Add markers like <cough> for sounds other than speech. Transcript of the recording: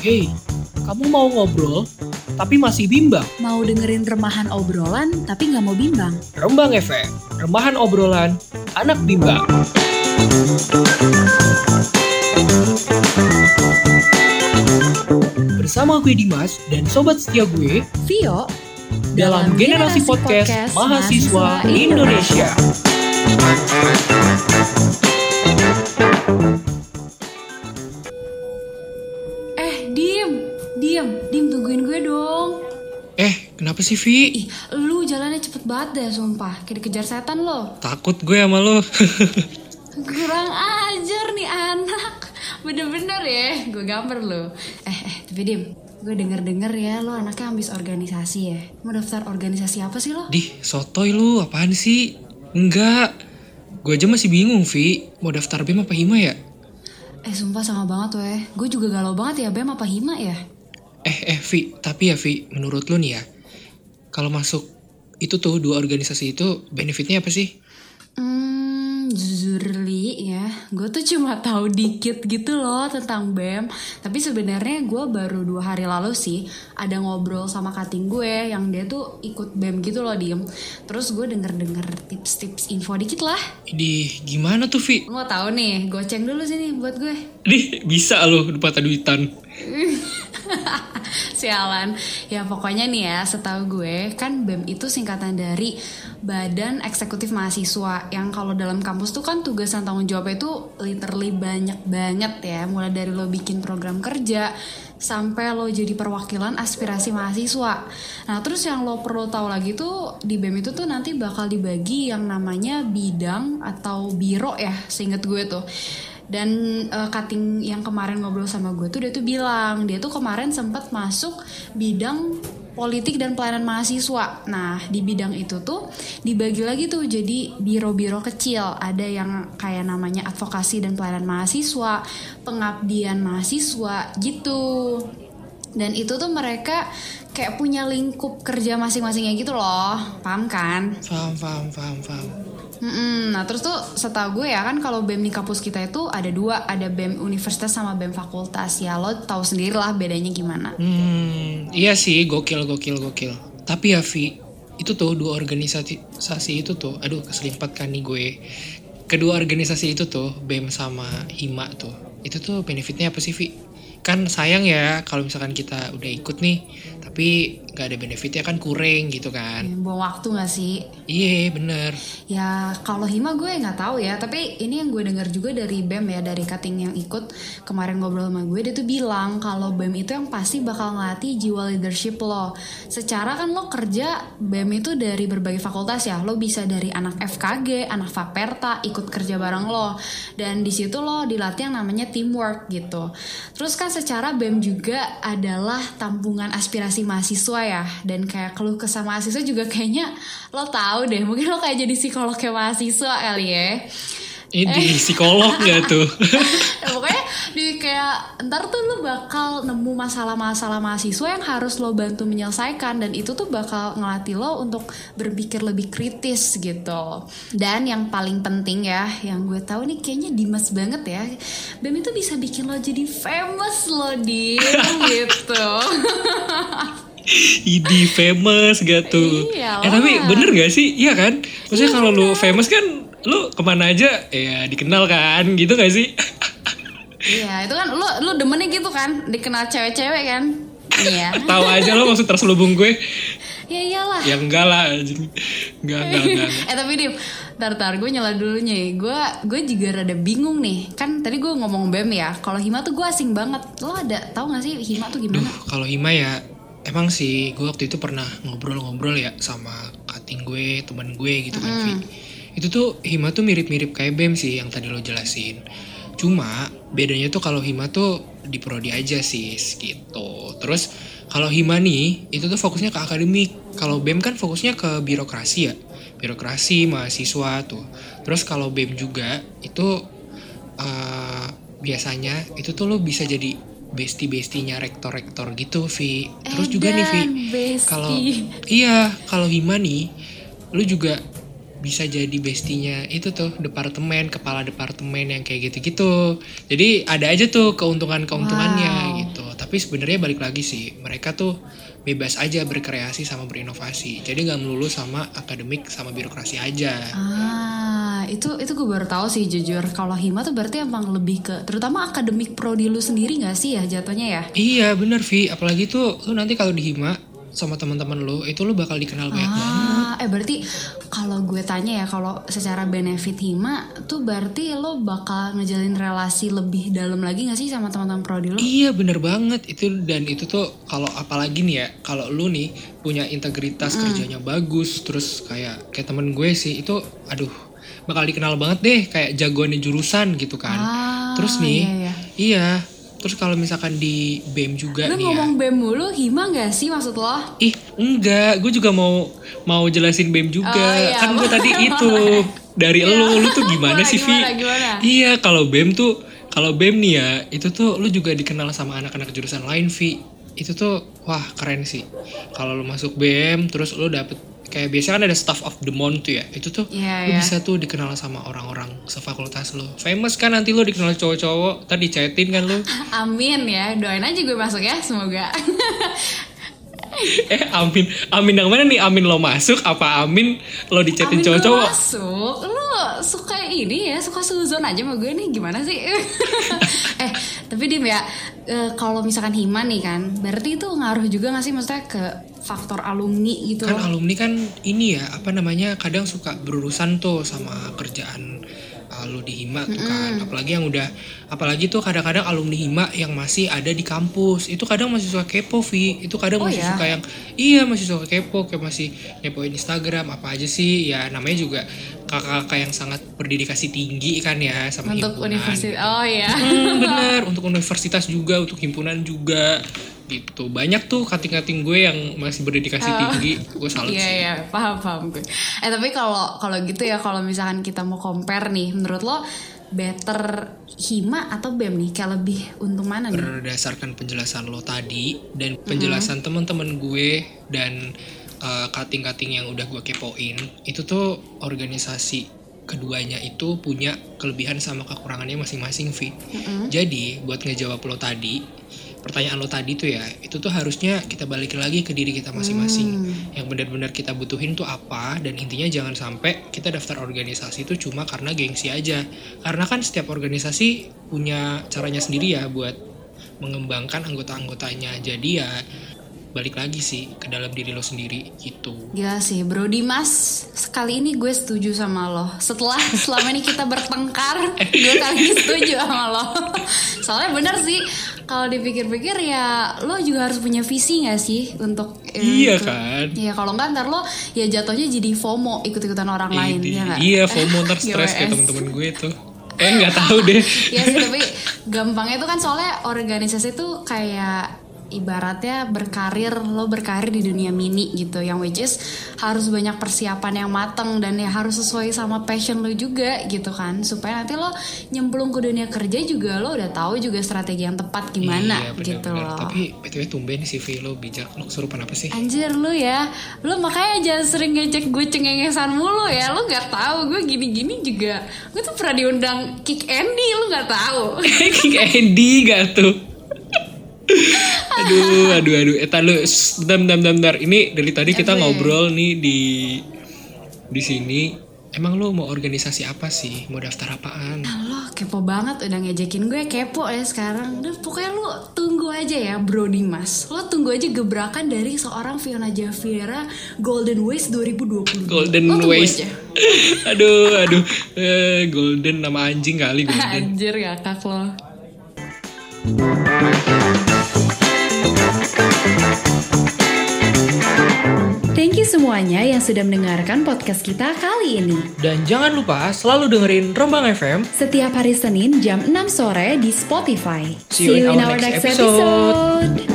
Hei, kamu mau ngobrol tapi masih bimbang? Mau dengerin remahan obrolan tapi nggak mau bimbang? Rembang FM, remahan obrolan anak bimbang. Bersama gue Dimas dan sobat setia gue Vio dalam generasi podcast mahasiswa Indonesia. Eh, kenapa sih Vi? Ih, lu jalannya cepet banget deh, sumpah. Kayak dikejar setan lo. Takut gue sama lo. <laughs> Kurang ajar nih anak. Bener-bener ya, gue gambar lo. Eh, eh, tapi diem. Gue denger-denger ya, lo anaknya ambis organisasi ya. Mau daftar organisasi apa sih lo? Dih, sotoy lu, apaan sih? Enggak. Gue aja masih bingung, Vi. Mau daftar BEM apa HIMA ya? Eh, sumpah sama banget weh. Gue juga galau banget ya, BEM apa HIMA ya? Eh, eh, Vi. Tapi ya, Vi, menurut lu nih ya, kalau masuk itu tuh dua organisasi itu benefitnya apa sih? Hmm, ya, gue tuh cuma tahu dikit gitu loh tentang BEM. Tapi sebenarnya gue baru dua hari lalu sih ada ngobrol sama kating gue yang dia tuh ikut BEM gitu loh diem. Terus gue denger-denger tips-tips info dikit lah. Di gimana tuh, Vi? Mau tahu nih, goceng dulu sini buat gue. Dih, bisa lo dapat duitan. <laughs> <laughs> Sialan. Ya pokoknya nih ya, setahu gue kan BEM itu singkatan dari Badan Eksekutif Mahasiswa yang kalau dalam kampus tuh kan tugas dan tanggung jawabnya itu literally banyak banget ya. Mulai dari lo bikin program kerja sampai lo jadi perwakilan aspirasi mahasiswa. Nah, terus yang lo perlu tahu lagi tuh di BEM itu tuh nanti bakal dibagi yang namanya bidang atau biro ya, seinget gue tuh. Dan uh, cutting yang kemarin ngobrol sama gue tuh dia tuh bilang dia tuh kemarin sempat masuk bidang politik dan pelayanan mahasiswa. Nah, di bidang itu tuh dibagi lagi tuh jadi biro-biro kecil. Ada yang kayak namanya advokasi dan pelayanan mahasiswa, pengabdian mahasiswa gitu. Dan itu tuh mereka kayak punya lingkup kerja masing-masingnya gitu loh. Paham kan? Paham, paham, paham, paham. Mm-mm. Nah terus tuh setahu gue ya kan kalau BEM di kampus kita itu ada dua, ada BEM universitas sama BEM fakultas ya lo tahu sendiri lah bedanya gimana. Hmm, iya sih, gokil, gokil, gokil. Tapi ya, Vi, itu tuh dua organisasi itu tuh, aduh keselimpat kan nih gue. Kedua organisasi itu tuh, BEM sama HIMA tuh, itu tuh benefitnya apa sih, Vi? Kan sayang ya kalau misalkan kita udah ikut nih, tapi nggak ada benefitnya kan kurang gitu kan. Buang waktu gak sih? Iya, bener. Ya kalau Hima gue nggak tahu ya, tapi ini yang gue dengar juga dari BEM ya dari cutting yang ikut kemarin ngobrol sama gue dia tuh bilang kalau BEM itu yang pasti bakal ngelatih jiwa leadership lo. Secara kan lo kerja BEM itu dari berbagai fakultas ya, lo bisa dari anak FKG, anak Faperta ikut kerja bareng lo, dan di situ lo dilatih yang namanya teamwork gitu. Terus kan secara BEM juga adalah tampungan aspirasi mahasiswa ya, dan kayak keluh kesah mahasiswa juga kayaknya lo tahu deh, mungkin lo kayak jadi psikolog kayak mahasiswa kali ya. Ini psikolog gak tuh? <laughs> Ya, pokoknya di kayak ntar tuh lo bakal nemu masalah-masalah mahasiswa yang harus lo bantu menyelesaikan dan itu tuh bakal ngelatih lo untuk berpikir lebih kritis gitu. Dan yang paling penting ya, yang gue tahu nih kayaknya Dimas banget ya. BEM itu bisa bikin lo jadi famous lo di <laughs> gitu. <laughs> Idi famous gak tuh? Iyalah. Eh tapi bener gak sih? Iya kan? Maksudnya kalau lu famous kan lu ke mana aja ya dikenal kan gitu gak sih? Iya, itu kan lo lo demennya gitu kan, dikenal cewek-cewek kan. Iya. <laughs> Tahu aja lo maksud terselubung gue. ya iyalah. Ya enggak lah. Enggak, enggak, enggak. eh tapi dim, tar tar gue nyala dulu nih. Gue gue juga rada bingung nih. Kan tadi gue ngomong bem ya. Kalau hima tuh gue asing banget. Lo ada tahu gak sih hima tuh Duh, gimana? kalau Hima ya emang sih gue waktu itu pernah ngobrol-ngobrol ya sama kating gue, teman gue gitu kan, Vi. Itu tuh Hima tuh mirip-mirip kayak BEM sih yang tadi lo jelasin. Cuma bedanya tuh kalau Hima tuh di prodi aja sih gitu. Terus kalau Hima nih itu tuh fokusnya ke akademik. Kalau BEM kan fokusnya ke birokrasi ya. Birokrasi mahasiswa tuh. Terus kalau BEM juga itu eh, biasanya itu tuh lo bisa jadi bestie-bestinya rektor-rektor gitu, Vi. Terus juga nih, Vi. Edan. Kalau iya, kalau Hima nih lu juga bisa jadi bestinya itu tuh departemen kepala departemen yang kayak gitu-gitu jadi ada aja tuh keuntungan-keuntungannya Wow. gitu tapi tapi sebenarnya balik lagi sih mereka tuh bebas aja berkreasi sama berinovasi jadi nggak melulu sama akademik sama birokrasi aja Ah, itu itu gue baru tahu sih jujur. Kalau hima tuh berarti emang lebih ke terutama akademik prodi lu sendiri nggak sih ya jatuhnya ya? iya bener Vi apalagi tuh lu nanti kalau di hima sama teman-teman lu itu lu bakal dikenal banyak banget Ah, eh berarti kalau gue tanya ya kalau secara benefit hima tuh berarti lo bakal ngejalin relasi lebih dalam lagi nggak sih sama teman-teman prodi lo? Iya bener banget itu dan itu tuh kalau apalagi nih ya kalau lu nih punya integritas kerjanya bagus terus kayak kayak temen gue sih itu aduh bakal dikenal banget deh kayak jagoannya jurusan gitu kan. Ah, terus nih iya, iya. iya terus kalau misalkan di BEM juga Lu nih ya. ngomong BEM mulu, hima nggak sih maksud lo? Ih enggak gue juga mau mau jelasin BEM juga Oh, iya, kan gue tadi itu dari <laughs> lu lu tuh gimana Boleh, sih Vi? gimana, gimana? Iya kalau BEM tuh kalau BEM nih ya itu tuh lu juga dikenal sama anak-anak jurusan lain Vi. Itu tuh wah keren sih. Kalau lu masuk BEM terus lu dapet kayak biasanya kan ada staff of the month tuh ya. Itu tuh Iya, lu iya. bisa tuh dikenal sama orang-orang sefakultas lu. Famous kan nanti lu dikenal cowok-cowok. Tadi chatin kan lu. <laughs> Amin ya, doain aja gue masuk ya, semoga. <laughs> <laughs> eh amin. Amin yang mana nih? Amin lo masuk? Apa amin lo gue cowok-cowok? masuk, lu suka ini ya, suka suzon aja sama gue nih, gimana sih? <laughs> eh, tapi Dim ya, eh, kalau misalkan hima nih kan, berarti itu ngaruh juga gak sih? Maksudnya ke faktor alumni gitu? Kan loh? alumni kan ini ya apa namanya kadang suka berurusan tuh sama kerjaan uh, lu di hima tuh kan apalagi yang udah apalagi tuh kadang-kadang alumni hima yang masih ada di kampus. Itu kadang masih suka kepo Vi. Itu kadang Oh, masih ya? suka yang iya masih suka kepo kayak masih ngepoin Instagram apa aja sih. Ya namanya juga kakak-kakak yang sangat berdedikasi tinggi kan ya sama Untuk himpunan. universitas, oh iya. Hmm, bener. Untuk universitas juga untuk himpunan juga gitu banyak tuh kating-kating gue yang masih berdedikasi tinggi gue salut Iya sih iya paham paham gue. Eh tapi kalau kalau gitu ya kalau misalkan kita mau compare nih, menurut lo better hima atau bem nih? Kayak lebih untung mana nih? berdasarkan penjelasan lo tadi dan penjelasan teman-teman gue dan uh, kating-kating yang udah gue kepoin itu tuh organisasi keduanya itu punya kelebihan sama kekurangannya masing-masing Vi. Jadi buat ngejawab lo tadi pertanyaan lo tadi tuh ya itu tuh harusnya kita balikin lagi ke diri kita masing-masing. Yang benar-benar kita butuhin tuh apa dan intinya jangan sampai kita daftar organisasi itu cuma karena gengsi aja. Karena kan setiap organisasi punya caranya sendiri ya buat mengembangkan anggota-anggotanya. Jadi ya balik lagi sih ke dalam diri lo sendiri gitu Gila sih Bro Dimas Sekali ini gue setuju sama lo Setelah <laughs> selama ini kita bertengkar <laughs> Gue kali ini setuju sama lo <laughs> Soalnya bener sih Kalau dipikir-pikir ya Lo juga harus punya visi gak sih Untuk eh, Iya untuk- kan? Iya kalau enggak ntar lo Ya jatuhnya jadi FOMO Ikut-ikutan orang lain ya nggak? iya FOMO ntar stres kayak GWS. temen-temen gue tuh eh nggak tahu deh Iya sih tapi gampangnya itu kan soalnya organisasi itu kayak ibaratnya berkarir lo berkarir di dunia mini gitu yang which is harus banyak persiapan yang matang dan ya harus sesuai sama passion lo juga gitu kan. Supaya nanti lo nyemplung ke dunia kerja juga lo udah tahu juga strategi yang tepat gimana iya, gitu benar-benar. loh. Tapi btw tumben sih lo bijak lo kesurupan apa sih? Anjir lu ya. Lu makanya jangan sering ngecek gue cengengesan mulu ya. Lu gak tahu gue gini-gini juga. Gue tuh pernah diundang Kick Andy Lu gak tahu. <laughs> King Andy gak tuh aduh aduh aduh eh shh, bentar bentar bentar, bentar. ini dari tadi kita Apa ya? ngobrol nih di di sini emang lu mau organisasi apa sih mau daftar apaan Nah, lo kepo banget udah ngejekin gue kepo ya sekarang. Udah pokoknya lu tunggu aja ya Bro Dimas. Lo tunggu aja gebrakan dari seorang Fiona Javiera Golden Waste 2022. Golden Lo Waste aja. <laughs> aduh aduh eh, golden nama anjing kali golden Anjir ya kak lo. Semuanya yang sudah mendengarkan podcast kita kali ini. dan jangan lupa selalu dengerin Rombang FM Setiap hari Senin jam 6 sore di Spotify. See you in our next episode. episode.